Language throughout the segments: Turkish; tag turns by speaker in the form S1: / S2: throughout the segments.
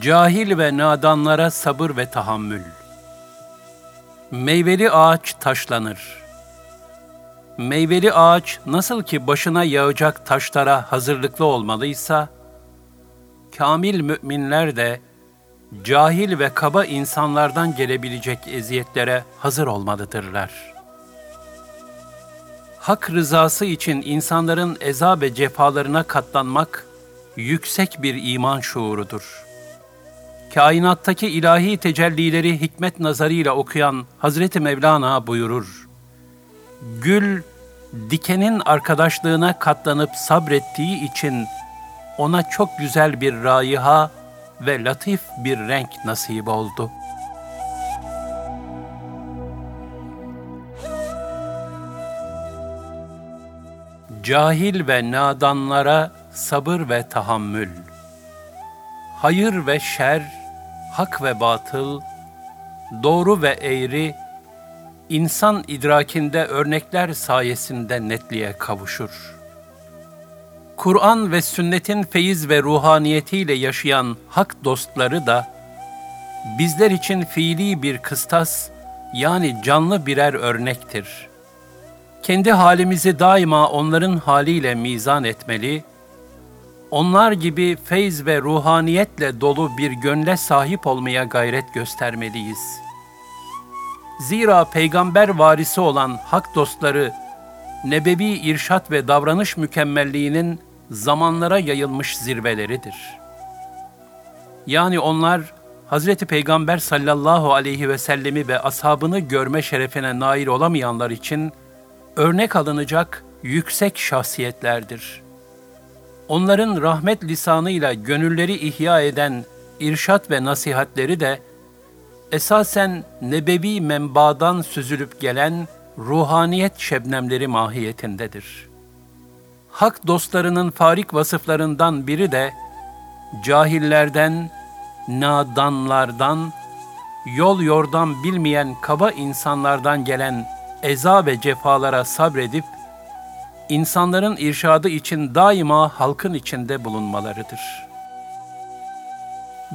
S1: Cahil ve nadanlara sabır ve tahammül. Meyveli ağaç taşlanır. Meyveli ağaç nasıl ki başına yağacak taşlara hazırlıklı olmalıysa, kamil müminler de cahil ve kaba insanlardan gelebilecek eziyetlere hazır olmalıdırlar. Hak rızası için insanların eza ve cefalarına katlanmak yüksek bir iman şuurudur. Kainattaki ilahi tecellileri hikmet nazarıyla okuyan Hazreti Mevlana buyurur. Gül, dikenin arkadaşlığına katlanıp sabrettiği için ona çok güzel bir raiha ve latif bir renk nasip oldu. Cahil ve nadanlara sabır ve tahammül. Hayır ve şer, hak ve batıl, doğru ve eğri, insan idrakinde örnekler sayesinde netliğe kavuşur.'' Kur'an ve sünnetin feyiz ve ruhaniyetiyle yaşayan hak dostları da bizler için fiili bir kıstas yani canlı birer örnektir. Kendi halimizi daima onların haliyle mizan etmeli, onlar gibi feyz ve ruhaniyetle dolu bir gönle sahip olmaya gayret göstermeliyiz. Zira peygamber varisi olan hak dostları, nebevi irşat ve davranış mükemmelliğinin zamanlara yayılmış zirveleridir. Yani onlar Hazreti Peygamber sallallahu aleyhi ve sellemi ve ashabını görme şerefine nail olamayanlar için örnek alınacak yüksek şahsiyetlerdir. Onların rahmet lisanıyla gönülleri ihya eden irşat ve nasihatleri de esasen nebevi menbadan süzülüp gelen ruhaniyet şebnemleri mahiyetindedir.'' hak dostlarının farik vasıflarından biri de cahillerden, nadanlardan, yol yordam bilmeyen kaba insanlardan gelen eza ve cefalara sabredip, insanların irşadı için daima halkın içinde bulunmalarıdır.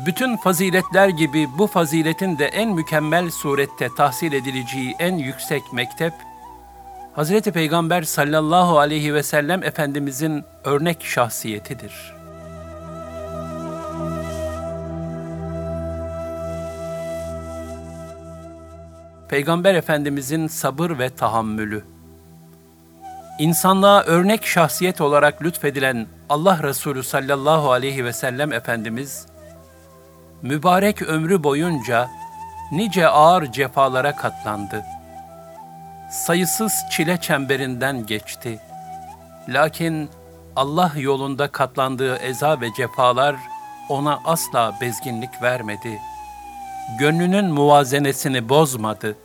S1: Bütün faziletler gibi bu faziletin de en mükemmel surette tahsil edileceği en yüksek mektep, Hazreti Peygamber sallallahu aleyhi ve sellem Efendimizin örnek şahsiyetidir. Peygamber Efendimizin sabır ve tahammülü. İnsanlığa örnek şahsiyet olarak lütfedilen Allah Resulü sallallahu aleyhi ve sellem Efendimiz, mübarek ömrü boyunca nice ağır cefalara katlandı sayısız çile çemberinden geçti. Lakin Allah yolunda katlandığı eza ve cefalar ona asla bezginlik vermedi. Gönlünün muvazenesini bozmadı.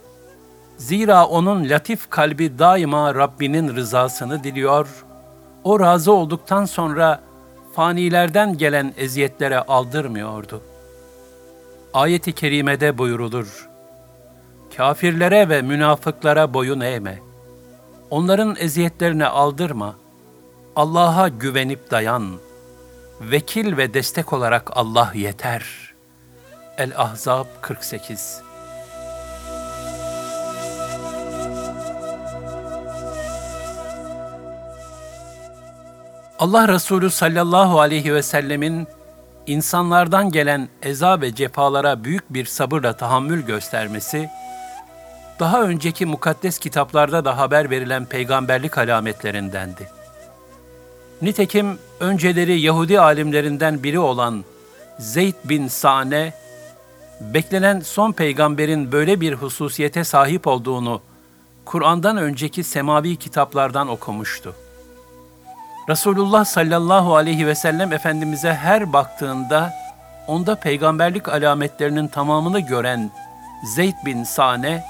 S1: Zira onun latif kalbi daima Rabbinin rızasını diliyor, o razı olduktan sonra fanilerden gelen eziyetlere aldırmıyordu. Ayet-i kerimede buyurulur, Kafirlere ve münafıklara boyun eğme. Onların eziyetlerine aldırma. Allah'a güvenip dayan. Vekil ve destek olarak Allah yeter. El-Ahzab 48 Allah Resulü sallallahu aleyhi ve sellemin insanlardan gelen eza ve cefalara büyük bir sabırla tahammül göstermesi, daha önceki mukaddes kitaplarda da haber verilen peygamberlik alametlerindendi. Nitekim önceleri Yahudi alimlerinden biri olan Zeyd bin Sa'ne, beklenen son peygamberin böyle bir hususiyete sahip olduğunu Kur'an'dan önceki semavi kitaplardan okumuştu. Resulullah sallallahu aleyhi ve sellem Efendimiz'e her baktığında onda peygamberlik alametlerinin tamamını gören Zeyd bin Sa'ne,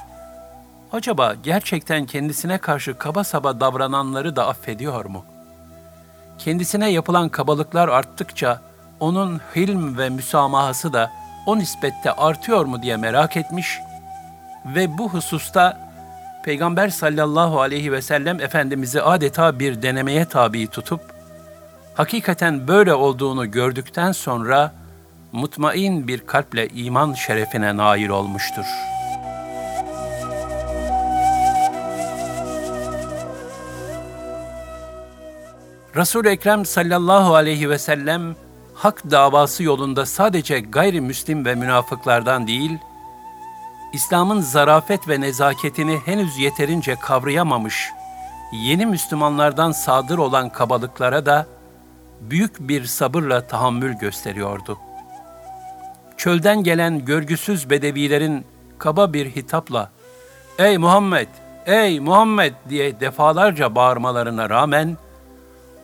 S1: acaba gerçekten kendisine karşı kaba saba davrananları da affediyor mu? Kendisine yapılan kabalıklar arttıkça onun hilm ve müsamahası da o nispette artıyor mu diye merak etmiş ve bu hususta Peygamber sallallahu aleyhi ve sellem Efendimiz'i adeta bir denemeye tabi tutup, hakikaten böyle olduğunu gördükten sonra mutmain bir kalple iman şerefine nail olmuştur. Resul-i Ekrem sallallahu aleyhi ve sellem hak davası yolunda sadece gayrimüslim ve münafıklardan değil, İslam'ın zarafet ve nezaketini henüz yeterince kavrayamamış yeni Müslümanlardan sadır olan kabalıklara da büyük bir sabırla tahammül gösteriyordu. Çölden gelen görgüsüz bedevilerin kaba bir hitapla "Ey Muhammed, ey Muhammed!" diye defalarca bağırmalarına rağmen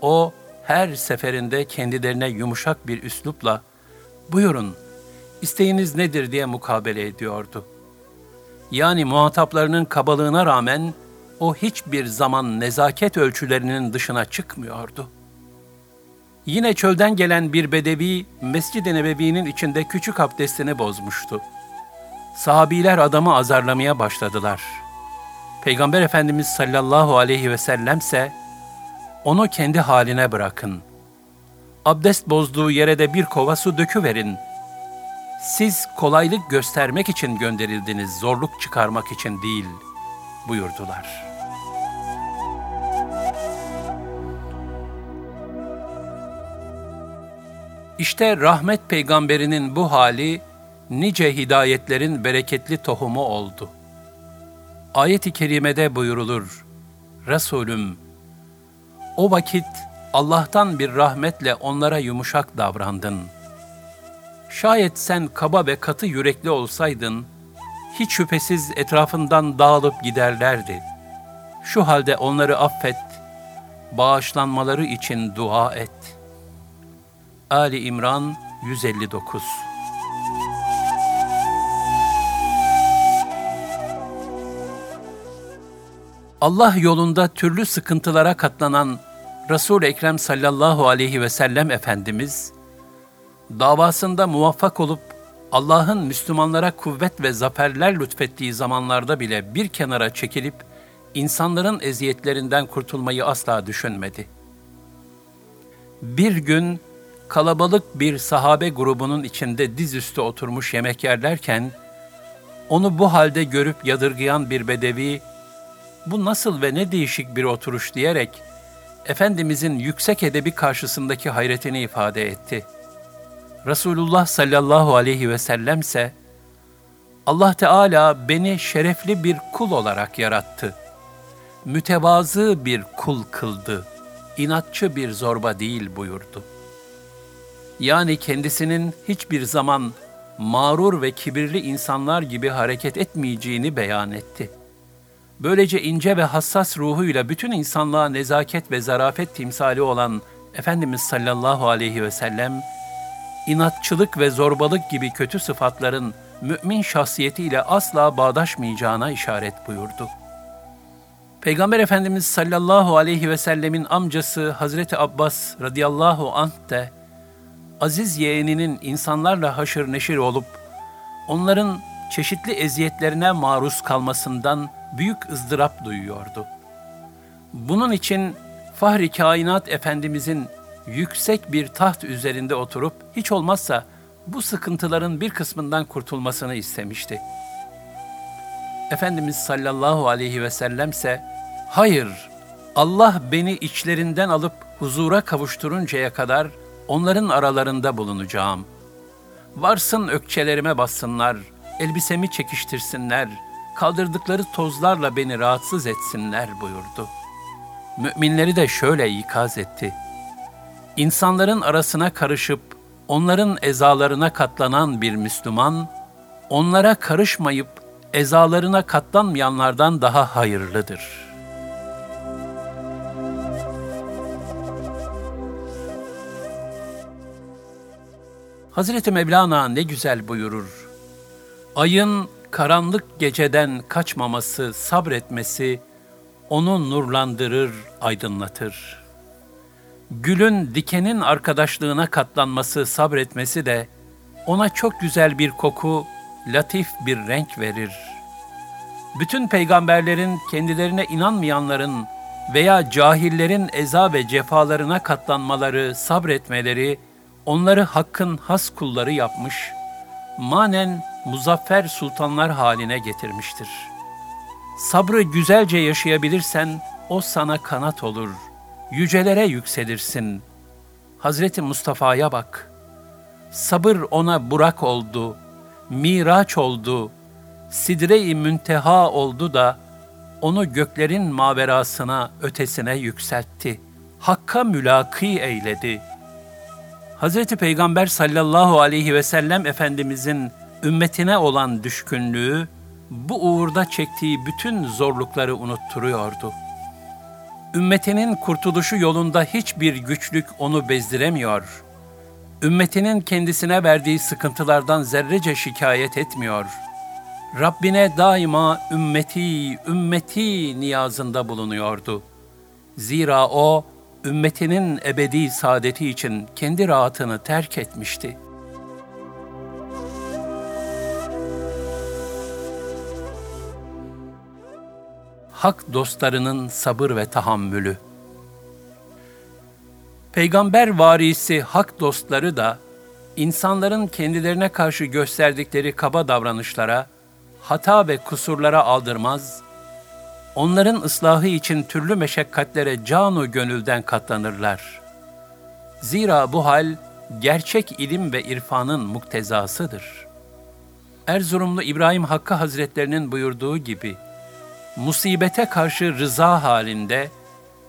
S1: o her seferinde kendilerine yumuşak bir üslupla "Buyurun, isteğiniz nedir?" diye mukabele ediyordu. Yani muhataplarının kabalığına rağmen o hiçbir zaman nezaket ölçülerinin dışına çıkmıyordu. Yine çölden gelen bir bedevi Mescid-i Nebevi'nin içinde küçük abdestini bozmuştu. Sahabiler adamı azarlamaya başladılar. Peygamber Efendimiz sallallahu aleyhi ve sellemse onu kendi haline bırakın. Abdest bozduğu yere de bir kova su döküverin. Siz kolaylık göstermek için gönderildiniz, zorluk çıkarmak için değil buyurdular.'' İşte rahmet peygamberinin bu hali nice hidayetlerin bereketli tohumu oldu. Ayet-i kerimede buyurulur, Resulüm, o vakit Allah'tan bir rahmetle onlara yumuşak davrandın. Şayet sen kaba ve katı yürekli olsaydın, hiç şüphesiz etrafından dağılıp giderlerdi. Şu halde onları affet, bağışlanmaları için dua et.'' Ali İmran 159 Allah yolunda türlü sıkıntılara katlanan resul Ekrem sallallahu aleyhi ve sellem Efendimiz, davasında muvaffak olup Allah'ın Müslümanlara kuvvet ve zaferler lütfettiği zamanlarda bile bir kenara çekilip insanların eziyetlerinden kurtulmayı asla düşünmedi. Bir gün kalabalık bir sahabe grubunun içinde dizüstü oturmuş yemek yerlerken, onu bu halde görüp yadırgayan bir bedevi, bu nasıl ve ne değişik bir oturuş diyerek, Efendimizin yüksek edebi karşısındaki hayretini ifade etti. Resulullah sallallahu aleyhi ve sellem ise, Allah Teala beni şerefli bir kul olarak yarattı. Mütevazı bir kul kıldı. inatçı bir zorba değil buyurdu.'' yani kendisinin hiçbir zaman mağrur ve kibirli insanlar gibi hareket etmeyeceğini beyan etti. Böylece ince ve hassas ruhuyla bütün insanlığa nezaket ve zarafet timsali olan Efendimiz sallallahu aleyhi ve sellem, inatçılık ve zorbalık gibi kötü sıfatların mümin şahsiyetiyle asla bağdaşmayacağına işaret buyurdu. Peygamber Efendimiz sallallahu aleyhi ve sellemin amcası Hazreti Abbas radıyallahu anh de aziz yeğeninin insanlarla haşır neşir olup, onların çeşitli eziyetlerine maruz kalmasından büyük ızdırap duyuyordu. Bunun için Fahri Kainat Efendimizin yüksek bir taht üzerinde oturup hiç olmazsa bu sıkıntıların bir kısmından kurtulmasını istemişti. Efendimiz sallallahu aleyhi ve sellem ise hayır Allah beni içlerinden alıp huzura kavuşturuncaya kadar onların aralarında bulunacağım. Varsın ökçelerime bassınlar, elbisemi çekiştirsinler, kaldırdıkları tozlarla beni rahatsız etsinler buyurdu. Müminleri de şöyle ikaz etti. İnsanların arasına karışıp onların ezalarına katlanan bir Müslüman, onlara karışmayıp ezalarına katlanmayanlardan daha hayırlıdır.'' Hazreti Mevlana ne güzel buyurur. Ayın karanlık geceden kaçmaması, sabretmesi onu nurlandırır, aydınlatır. Gülün dikenin arkadaşlığına katlanması, sabretmesi de ona çok güzel bir koku, latif bir renk verir. Bütün peygamberlerin kendilerine inanmayanların veya cahillerin eza ve cefalarına katlanmaları, sabretmeleri onları Hakk'ın has kulları yapmış, manen muzaffer sultanlar haline getirmiştir. Sabrı güzelce yaşayabilirsen o sana kanat olur, yücelere yükselirsin. Hazreti Mustafa'ya bak. Sabır ona burak oldu, miraç oldu, sidre-i münteha oldu da onu göklerin maverasına, ötesine yükseltti. Hakka mülaki eyledi. Hazreti Peygamber sallallahu aleyhi ve sellem Efendimizin ümmetine olan düşkünlüğü, bu uğurda çektiği bütün zorlukları unutturuyordu. Ümmetinin kurtuluşu yolunda hiçbir güçlük onu bezdiremiyor. Ümmetinin kendisine verdiği sıkıntılardan zerrece şikayet etmiyor.'' Rabbine daima ümmeti, ümmeti niyazında bulunuyordu. Zira o, ümmetinin ebedi saadeti için kendi rahatını terk etmişti. Hak dostlarının sabır ve tahammülü Peygamber varisi hak dostları da, insanların kendilerine karşı gösterdikleri kaba davranışlara, hata ve kusurlara aldırmaz, onların ıslahı için türlü meşakkatlere canu gönülden katlanırlar. Zira bu hal gerçek ilim ve irfanın muktezasıdır. Erzurumlu İbrahim Hakkı Hazretlerinin buyurduğu gibi, musibete karşı rıza halinde,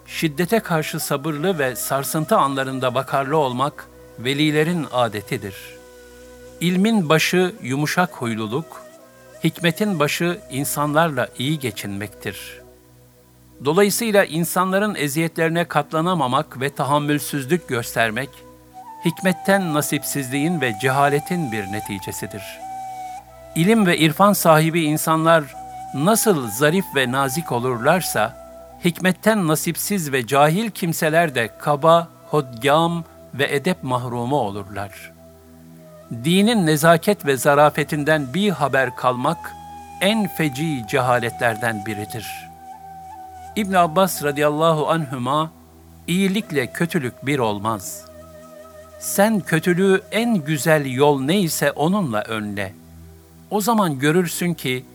S1: şiddete karşı sabırlı ve sarsıntı anlarında bakarlı olmak velilerin adetidir. İlmin başı yumuşak huyluluk, Hikmetin başı insanlarla iyi geçinmektir. Dolayısıyla insanların eziyetlerine katlanamamak ve tahammülsüzlük göstermek, hikmetten nasipsizliğin ve cehaletin bir neticesidir. İlim ve irfan sahibi insanlar nasıl zarif ve nazik olurlarsa, hikmetten nasipsiz ve cahil kimseler de kaba, hodgam ve edep mahrumu olurlar.'' dinin nezaket ve zarafetinden bir haber kalmak en feci cehaletlerden biridir. İbn Abbas radıyallahu anhüma iyilikle kötülük bir olmaz. Sen kötülüğü en güzel yol neyse onunla önle. O zaman görürsün ki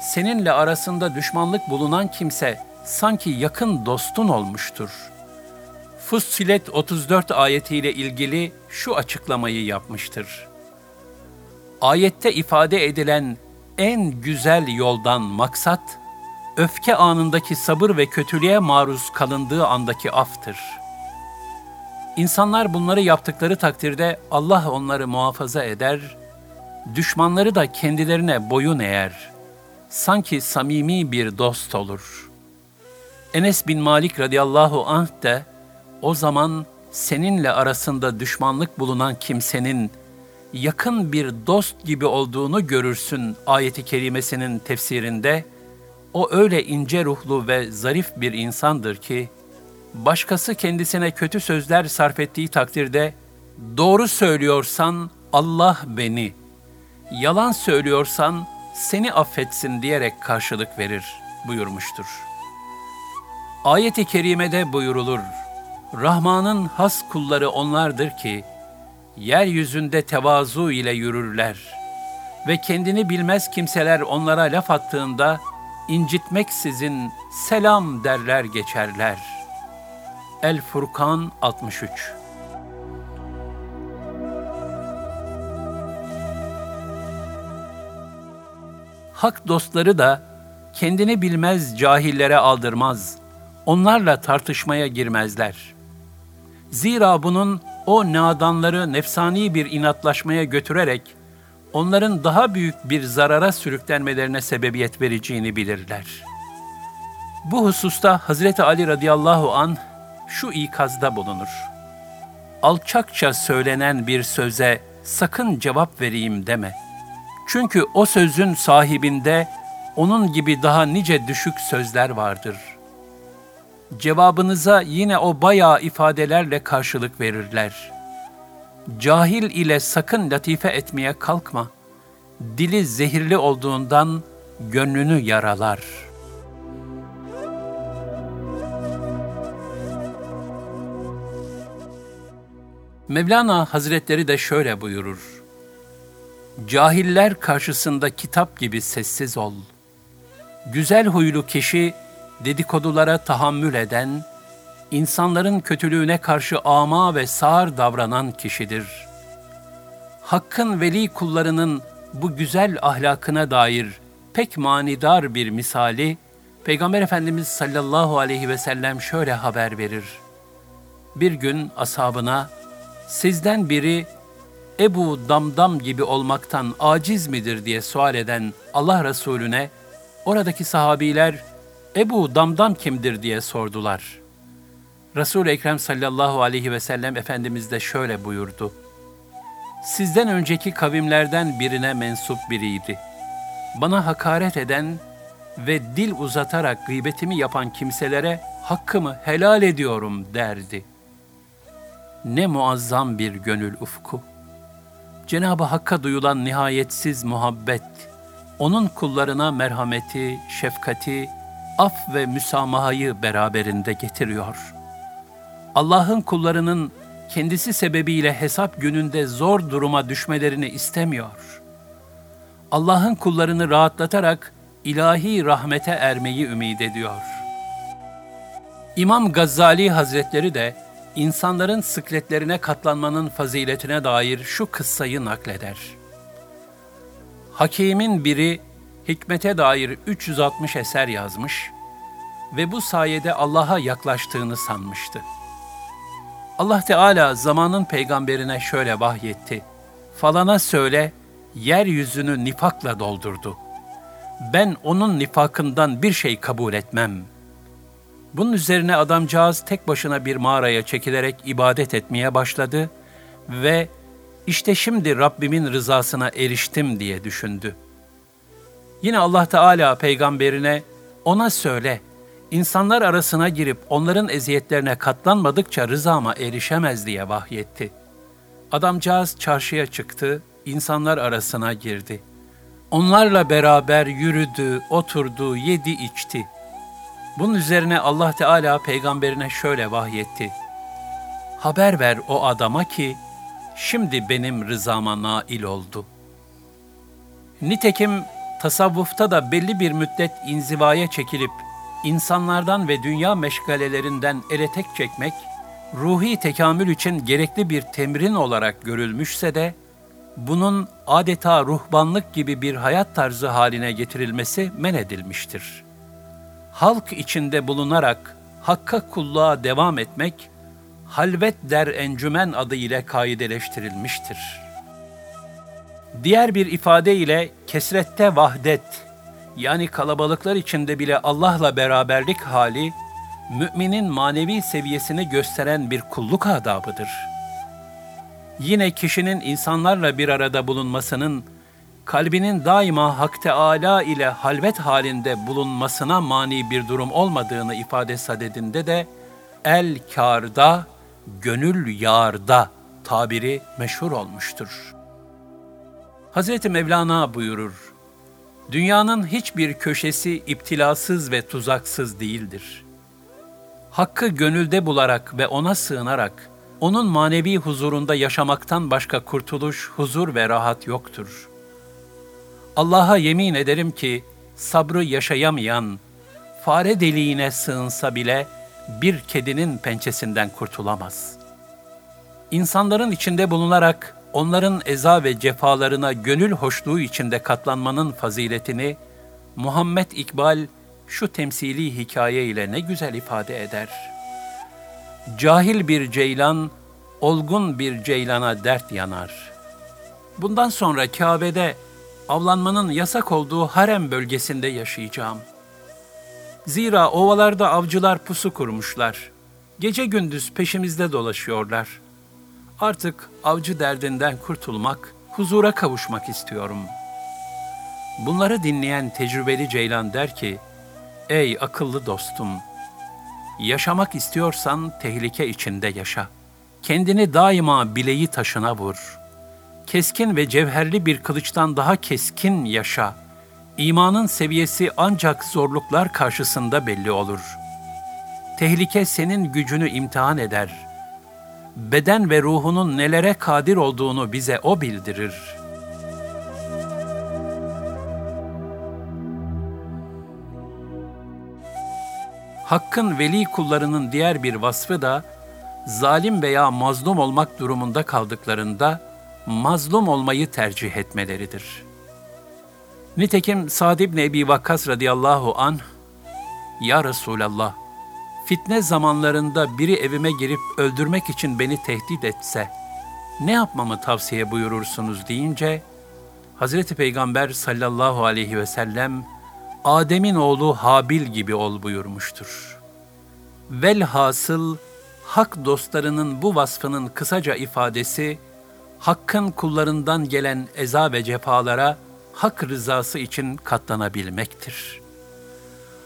S1: seninle arasında düşmanlık bulunan kimse sanki yakın dostun olmuştur. Fussilet 34 ayetiyle ilgili şu açıklamayı yapmıştır ayette ifade edilen en güzel yoldan maksat, öfke anındaki sabır ve kötülüğe maruz kalındığı andaki aftır. İnsanlar bunları yaptıkları takdirde Allah onları muhafaza eder, düşmanları da kendilerine boyun eğer. Sanki samimi bir dost olur. Enes bin Malik radıyallahu anh de o zaman seninle arasında düşmanlık bulunan kimsenin yakın bir dost gibi olduğunu görürsün ayeti kerimesinin tefsirinde. O öyle ince ruhlu ve zarif bir insandır ki, başkası kendisine kötü sözler sarf ettiği takdirde, doğru söylüyorsan Allah beni, yalan söylüyorsan seni affetsin diyerek karşılık verir buyurmuştur. Ayet-i kerimede buyurulur, Rahman'ın has kulları onlardır ki, yeryüzünde tevazu ile yürürler ve kendini bilmez kimseler onlara laf attığında incitmeksizin selam derler geçerler. El Furkan 63 Hak dostları da kendini bilmez cahillere aldırmaz, onlarla tartışmaya girmezler. Zira bunun o nadanları nefsani bir inatlaşmaya götürerek onların daha büyük bir zarara sürüklenmelerine sebebiyet vereceğini bilirler. Bu hususta Hazreti Ali radıyallahu an şu ikazda bulunur. Alçakça söylenen bir söze sakın cevap vereyim deme. Çünkü o sözün sahibinde onun gibi daha nice düşük sözler vardır.'' cevabınıza yine o bayağı ifadelerle karşılık verirler. Cahil ile sakın latife etmeye kalkma. Dili zehirli olduğundan gönlünü yaralar. Mevlana Hazretleri de şöyle buyurur. Cahiller karşısında kitap gibi sessiz ol. Güzel huylu kişi dedikodulara tahammül eden, insanların kötülüğüne karşı ama ve sağır davranan kişidir. Hakkın veli kullarının bu güzel ahlakına dair pek manidar bir misali, Peygamber Efendimiz sallallahu aleyhi ve sellem şöyle haber verir. Bir gün ashabına, sizden biri Ebu Damdam gibi olmaktan aciz midir diye sual eden Allah Resulüne, oradaki sahabiler, Ebu Damdam kimdir diye sordular. Resul-i Ekrem sallallahu aleyhi ve sellem Efendimiz de şöyle buyurdu. Sizden önceki kavimlerden birine mensup biriydi. Bana hakaret eden ve dil uzatarak gıybetimi yapan kimselere hakkımı helal ediyorum derdi. Ne muazzam bir gönül ufku. Cenab-ı Hakk'a duyulan nihayetsiz muhabbet, onun kullarına merhameti, şefkati, af ve müsamahayı beraberinde getiriyor. Allah'ın kullarının kendisi sebebiyle hesap gününde zor duruma düşmelerini istemiyor. Allah'ın kullarını rahatlatarak ilahi rahmete ermeyi ümit ediyor. İmam Gazali Hazretleri de insanların sıkletlerine katlanmanın faziletine dair şu kıssayı nakleder. Hakimin biri hikmete dair 360 eser yazmış ve bu sayede Allah'a yaklaştığını sanmıştı. Allah Teala zamanın peygamberine şöyle vahyetti. Falana söyle, yeryüzünü nifakla doldurdu. Ben onun nifakından bir şey kabul etmem. Bunun üzerine adamcağız tek başına bir mağaraya çekilerek ibadet etmeye başladı ve işte şimdi Rabbimin rızasına eriştim diye düşündü. Yine Allah Teala peygamberine ona söyle, insanlar arasına girip onların eziyetlerine katlanmadıkça rızama erişemez diye vahyetti. Adamcağız çarşıya çıktı, insanlar arasına girdi. Onlarla beraber yürüdü, oturdu, yedi, içti. Bunun üzerine Allah Teala peygamberine şöyle vahyetti. Haber ver o adama ki, şimdi benim rızama nail oldu. Nitekim tasavvufta da belli bir müddet inzivaya çekilip insanlardan ve dünya meşgalelerinden ele tek çekmek, ruhi tekamül için gerekli bir temrin olarak görülmüşse de, bunun adeta ruhbanlık gibi bir hayat tarzı haline getirilmesi men edilmiştir. Halk içinde bulunarak hakka kulluğa devam etmek, halvet der encümen adı ile kaideleştirilmiştir. Diğer bir ifade ile kesrette vahdet, yani kalabalıklar içinde bile Allah'la beraberlik hali, müminin manevi seviyesini gösteren bir kulluk adabıdır. Yine kişinin insanlarla bir arada bulunmasının, kalbinin daima Hak Teâlâ ile halvet halinde bulunmasına mani bir durum olmadığını ifade sadedinde de, el kârda, gönül yârda tabiri meşhur olmuştur. Hazreti Mevlana buyurur, Dünyanın hiçbir köşesi iptilasız ve tuzaksız değildir. Hakkı gönülde bularak ve ona sığınarak, onun manevi huzurunda yaşamaktan başka kurtuluş, huzur ve rahat yoktur. Allah'a yemin ederim ki, sabrı yaşayamayan, fare deliğine sığınsa bile bir kedinin pençesinden kurtulamaz. İnsanların içinde bulunarak onların eza ve cefalarına gönül hoşluğu içinde katlanmanın faziletini Muhammed İkbal şu temsili hikaye ile ne güzel ifade eder. Cahil bir ceylan, olgun bir ceylana dert yanar. Bundan sonra Kabe'de avlanmanın yasak olduğu harem bölgesinde yaşayacağım. Zira ovalarda avcılar pusu kurmuşlar. Gece gündüz peşimizde dolaşıyorlar.'' Artık avcı derdinden kurtulmak, huzura kavuşmak istiyorum. Bunları dinleyen tecrübeli Ceylan der ki, Ey akıllı dostum! Yaşamak istiyorsan tehlike içinde yaşa. Kendini daima bileği taşına vur. Keskin ve cevherli bir kılıçtan daha keskin yaşa. İmanın seviyesi ancak zorluklar karşısında belli olur. Tehlike senin gücünü imtihan eder.'' beden ve ruhunun nelere kadir olduğunu bize O bildirir. Hakkın veli kullarının diğer bir vasfı da, zalim veya mazlum olmak durumunda kaldıklarında, mazlum olmayı tercih etmeleridir. Nitekim Sa'd ibn Ebi Vakkas radıyallahu anh, Ya Resulallah, fitne zamanlarında biri evime girip öldürmek için beni tehdit etse, ne yapmamı tavsiye buyurursunuz deyince, Hazreti Peygamber sallallahu aleyhi ve sellem, Adem'in oğlu Habil gibi ol buyurmuştur. Velhasıl, hak dostlarının bu vasfının kısaca ifadesi, Hakk'ın kullarından gelen eza ve cefalara hak rızası için katlanabilmektir.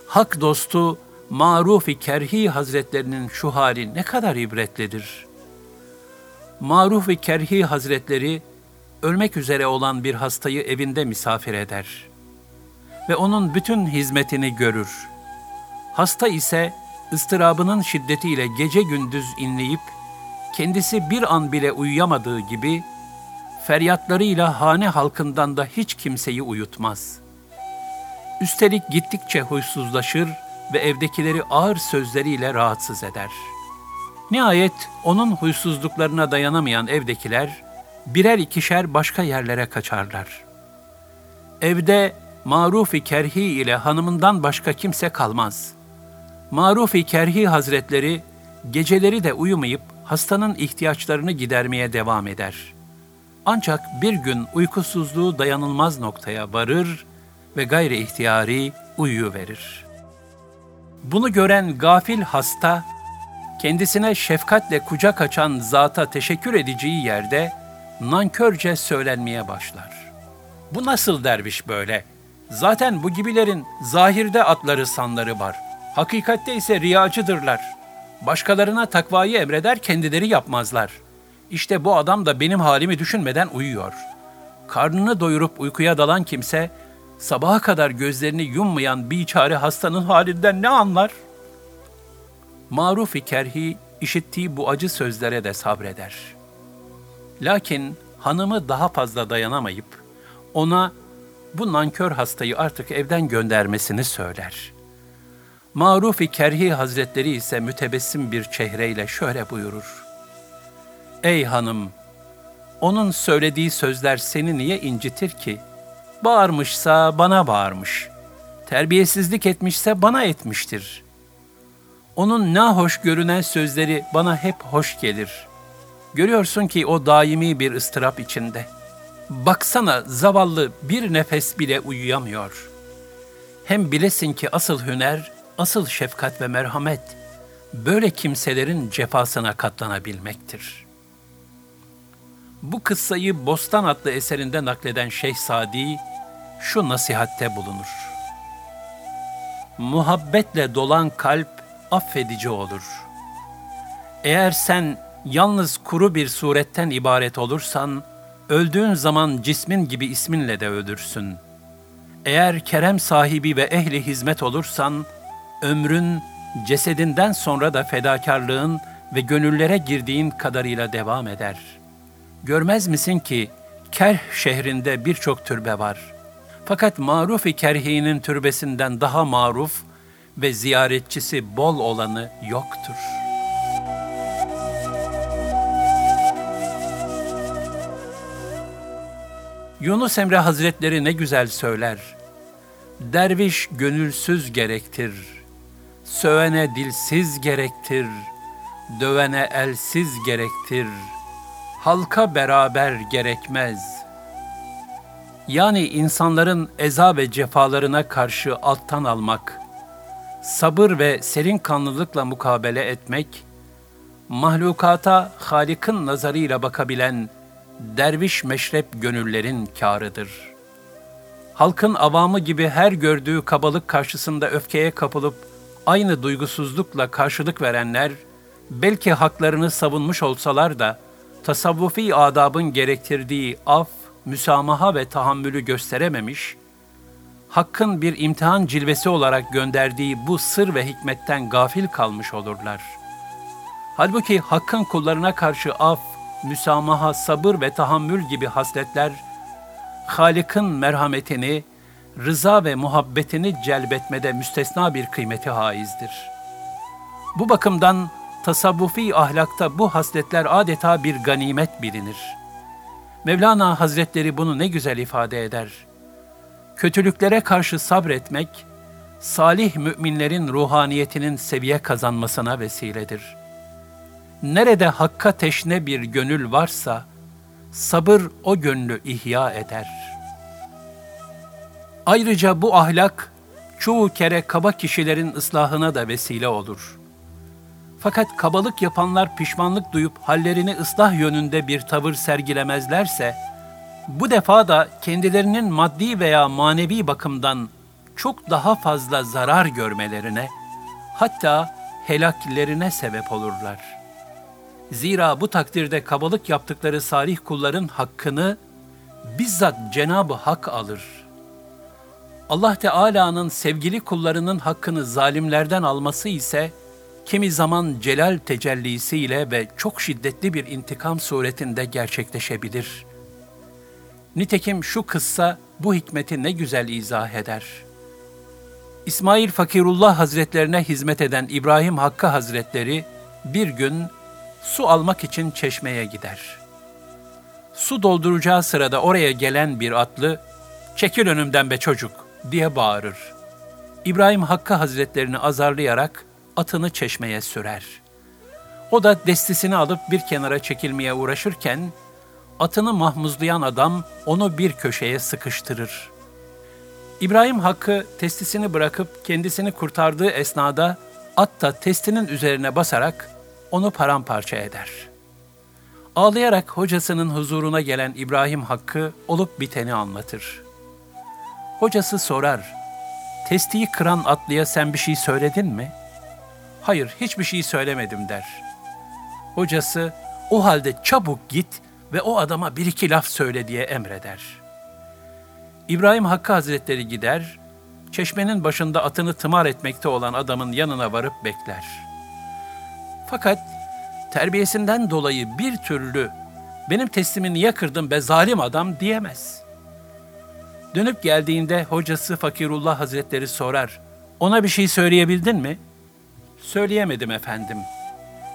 S1: Hak dostu Maruf-i Kerhi Hazretlerinin şu hali ne kadar ibretlidir. Maruf-i Kerhi Hazretleri ölmek üzere olan bir hastayı evinde misafir eder ve onun bütün hizmetini görür. Hasta ise ıstırabının şiddetiyle gece gündüz inleyip kendisi bir an bile uyuyamadığı gibi feryatlarıyla hane halkından da hiç kimseyi uyutmaz. Üstelik gittikçe huysuzlaşır ve evdekileri ağır sözleriyle rahatsız eder. Nihayet onun huysuzluklarına dayanamayan evdekiler birer ikişer başka yerlere kaçarlar. Evde Maruf-i Kerhi ile hanımından başka kimse kalmaz. Maruf-i Kerhi Hazretleri geceleri de uyumayıp hastanın ihtiyaçlarını gidermeye devam eder. Ancak bir gün uykusuzluğu dayanılmaz noktaya varır ve gayri ihtiyari uyuyuverir. Bunu gören gafil hasta, kendisine şefkatle kucak açan zata teşekkür edeceği yerde nankörce söylenmeye başlar. Bu nasıl derviş böyle? Zaten bu gibilerin zahirde atları sanları var. Hakikatte ise riyacıdırlar. Başkalarına takvayı emreder, kendileri yapmazlar. İşte bu adam da benim halimi düşünmeden uyuyor. Karnını doyurup uykuya dalan kimse, sabaha kadar gözlerini yummayan biçare hastanın halinden ne anlar? Maruf-i Kerhi işittiği bu acı sözlere de sabreder. Lakin hanımı daha fazla dayanamayıp ona bu nankör hastayı artık evden göndermesini söyler. Maruf-i Kerhi Hazretleri ise mütebessim bir çehreyle şöyle buyurur. Ey hanım! Onun söylediği sözler seni niye incitir ki? Bağırmışsa bana bağırmış. Terbiyesizlik etmişse bana etmiştir. Onun nahoş görünen sözleri bana hep hoş gelir. Görüyorsun ki o daimi bir ıstırap içinde. Baksana zavallı bir nefes bile uyuyamıyor. Hem bilesin ki asıl hüner, asıl şefkat ve merhamet, böyle kimselerin cefasına katlanabilmektir.'' Bu kıssayı Bostan adlı eserinde nakleden Şeyh Sadi şu nasihatte bulunur. Muhabbetle dolan kalp affedici olur. Eğer sen yalnız kuru bir suretten ibaret olursan, öldüğün zaman cismin gibi isminle de ölürsün. Eğer kerem sahibi ve ehli hizmet olursan, ömrün cesedinden sonra da fedakarlığın ve gönüllere girdiğin kadarıyla devam eder.'' Görmez misin ki Kerh şehrinde birçok türbe var. Fakat Maruf-i Kerhi'nin türbesinden daha maruf ve ziyaretçisi bol olanı yoktur. Yunus Emre Hazretleri ne güzel söyler. Derviş gönülsüz gerektir. Sövene dilsiz gerektir. Dövene elsiz gerektir.'' halka beraber gerekmez. Yani insanların eza ve cefalarına karşı alttan almak, sabır ve serin kanlılıkla mukabele etmek, mahlukata Halik'in nazarıyla bakabilen derviş meşrep gönüllerin kârıdır. Halkın avamı gibi her gördüğü kabalık karşısında öfkeye kapılıp aynı duygusuzlukla karşılık verenler, belki haklarını savunmuş olsalar da, tasavvufi adabın gerektirdiği af, müsamaha ve tahammülü gösterememiş, Hakk'ın bir imtihan cilvesi olarak gönderdiği bu sır ve hikmetten gafil kalmış olurlar. Halbuki Hakk'ın kullarına karşı af, müsamaha, sabır ve tahammül gibi hasletler, Halık'ın merhametini, rıza ve muhabbetini celbetmede müstesna bir kıymeti haizdir. Bu bakımdan tasavvufi ahlakta bu hasletler adeta bir ganimet bilinir. Mevlana Hazretleri bunu ne güzel ifade eder. Kötülüklere karşı sabretmek, salih müminlerin ruhaniyetinin seviye kazanmasına vesiledir. Nerede hakka teşne bir gönül varsa, sabır o gönlü ihya eder. Ayrıca bu ahlak, çoğu kere kaba kişilerin ıslahına da vesile olur.'' Fakat kabalık yapanlar pişmanlık duyup hallerini ıslah yönünde bir tavır sergilemezlerse, bu defa da kendilerinin maddi veya manevi bakımdan çok daha fazla zarar görmelerine, hatta helaklerine sebep olurlar. Zira bu takdirde kabalık yaptıkları salih kulların hakkını bizzat Cenab-ı Hak alır. Allah Teala'nın sevgili kullarının hakkını zalimlerden alması ise, kimi zaman celal tecellisiyle ve çok şiddetli bir intikam suretinde gerçekleşebilir. Nitekim şu kıssa bu hikmeti ne güzel izah eder. İsmail Fakirullah Hazretlerine hizmet eden İbrahim Hakkı Hazretleri bir gün su almak için çeşmeye gider. Su dolduracağı sırada oraya gelen bir atlı, "Çekil önümden be çocuk!" Diye bağırır. İbrahim Hakkı Hazretlerini azarlayarak atını çeşmeye sürer. O da destisini alıp bir kenara çekilmeye uğraşırken, atını mahmuzlayan adam onu bir köşeye sıkıştırır. İbrahim Hakkı testisini bırakıp kendisini kurtardığı esnada at da testinin üzerine basarak onu paramparça eder. Ağlayarak hocasının huzuruna gelen İbrahim Hakkı olup biteni anlatır. Hocası sorar, testiyi kıran atlıya sen bir şey söyledin mi?'' hayır hiçbir şey söylemedim der. Hocası o halde çabuk git ve o adama bir iki laf söyle diye emreder. İbrahim Hakkı Hazretleri gider, çeşmenin başında atını tımar etmekte olan adamın yanına varıp bekler. Fakat terbiyesinden dolayı bir türlü benim teslimi niye kırdın be zalim adam diyemez. Dönüp geldiğinde hocası Fakirullah Hazretleri sorar, ona bir şey söyleyebildin mi?'' Söyleyemedim efendim.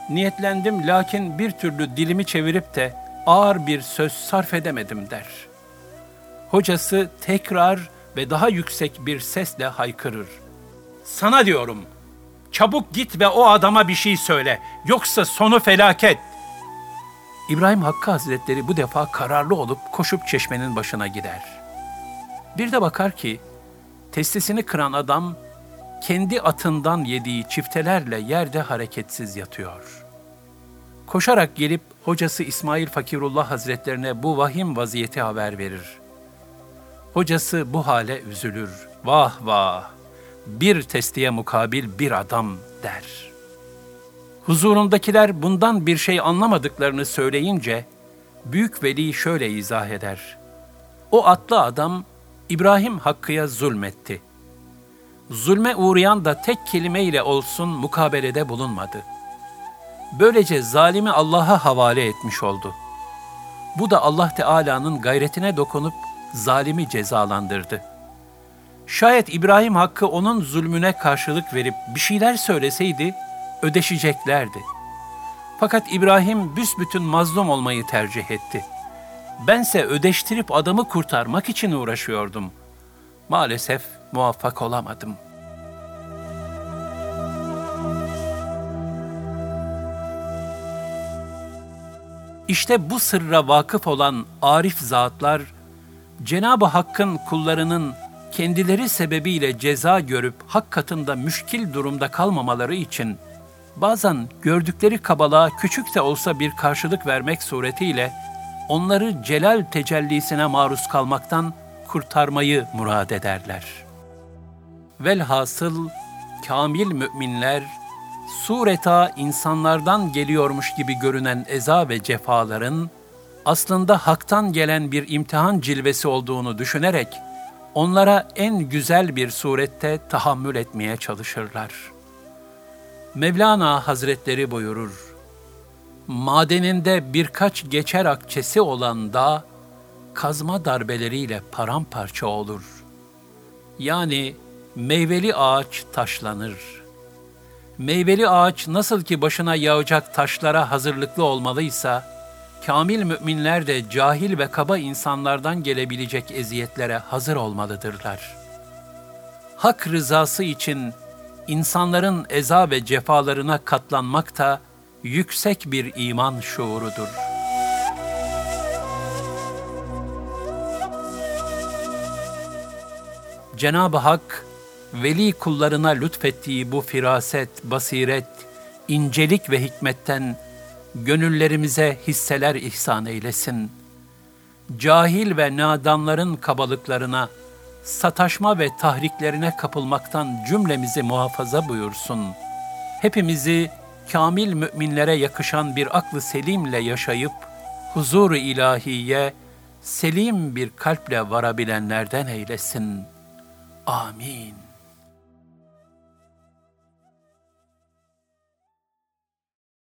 S1: Niyetlendim lakin bir türlü dilimi çevirip de ağır bir söz sarf edemedim der. Hocası tekrar ve daha yüksek bir sesle haykırır. Sana diyorum, çabuk git ve o adama bir şey söyle, yoksa sonu felaket. İbrahim Hakkı Hazretleri bu defa kararlı olup koşup çeşmenin başına gider. Bir de bakar ki, testisini kıran adam kendi atından yediği çiftelerle yerde hareketsiz yatıyor. Koşarak gelip hocası İsmail Fakirullah Hazretlerine bu vahim vaziyeti haber verir. Hocası bu hale üzülür. Vah vah! Bir testiye mukabil bir adam der. Huzurundakiler bundan bir şey anlamadıklarını söyleyince, Büyük Veli şöyle izah eder. O atlı adam İbrahim Hakkı'ya zulmetti.'' zulme uğrayan da tek kelimeyle olsun mukabelede bulunmadı. Böylece zalimi Allah'a havale etmiş oldu. Bu da Allah Teala'nın gayretine dokunup zalimi cezalandırdı. Şayet İbrahim Hakkı onun zulmüne karşılık verip bir şeyler söyleseydi, ödeşeceklerdi. Fakat İbrahim büsbütün mazlum olmayı tercih etti. Bense ödeştirip adamı kurtarmak için uğraşıyordum. Maalesef muvaffak olamadım. İşte bu sırra vakıf olan arif zatlar, Cenab-ı Hakk'ın kullarının kendileri sebebiyle ceza görüp hak katında müşkil durumda kalmamaları için bazen gördükleri kabalığa küçük de olsa bir karşılık vermek suretiyle onları celal tecellisine maruz kalmaktan kurtarmayı murad ederler.'' Velhasıl kamil müminler sureta insanlardan geliyormuş gibi görünen eza ve cefaların aslında haktan gelen bir imtihan cilvesi olduğunu düşünerek onlara en güzel bir surette tahammül etmeye çalışırlar. Mevlana Hazretleri buyurur, madeninde birkaç geçer akçesi olan dağ, kazma darbeleriyle paramparça olur. Yani meyveli ağaç taşlanır. Meyveli ağaç nasıl ki başına yağacak taşlara hazırlıklı olmalıysa, kamil müminler de cahil ve kaba insanlardan gelebilecek eziyetlere hazır olmalıdırlar. Hak rızası için insanların eza ve cefalarına katlanmak da yüksek bir iman şuurudur. Cenab-ı Hak, veli kullarına lütfettiği bu firaset, basiret, incelik ve hikmetten gönüllerimize hisseler ihsan eylesin. Cahil ve nadanların kabalıklarına, sataşma ve tahriklerine kapılmaktan cümlemizi muhafaza buyursun. Hepimizi kamil müminlere yakışan bir aklı selimle yaşayıp, huzur-u ilahiye, selim bir kalple varabilenlerden eylesin. Amin.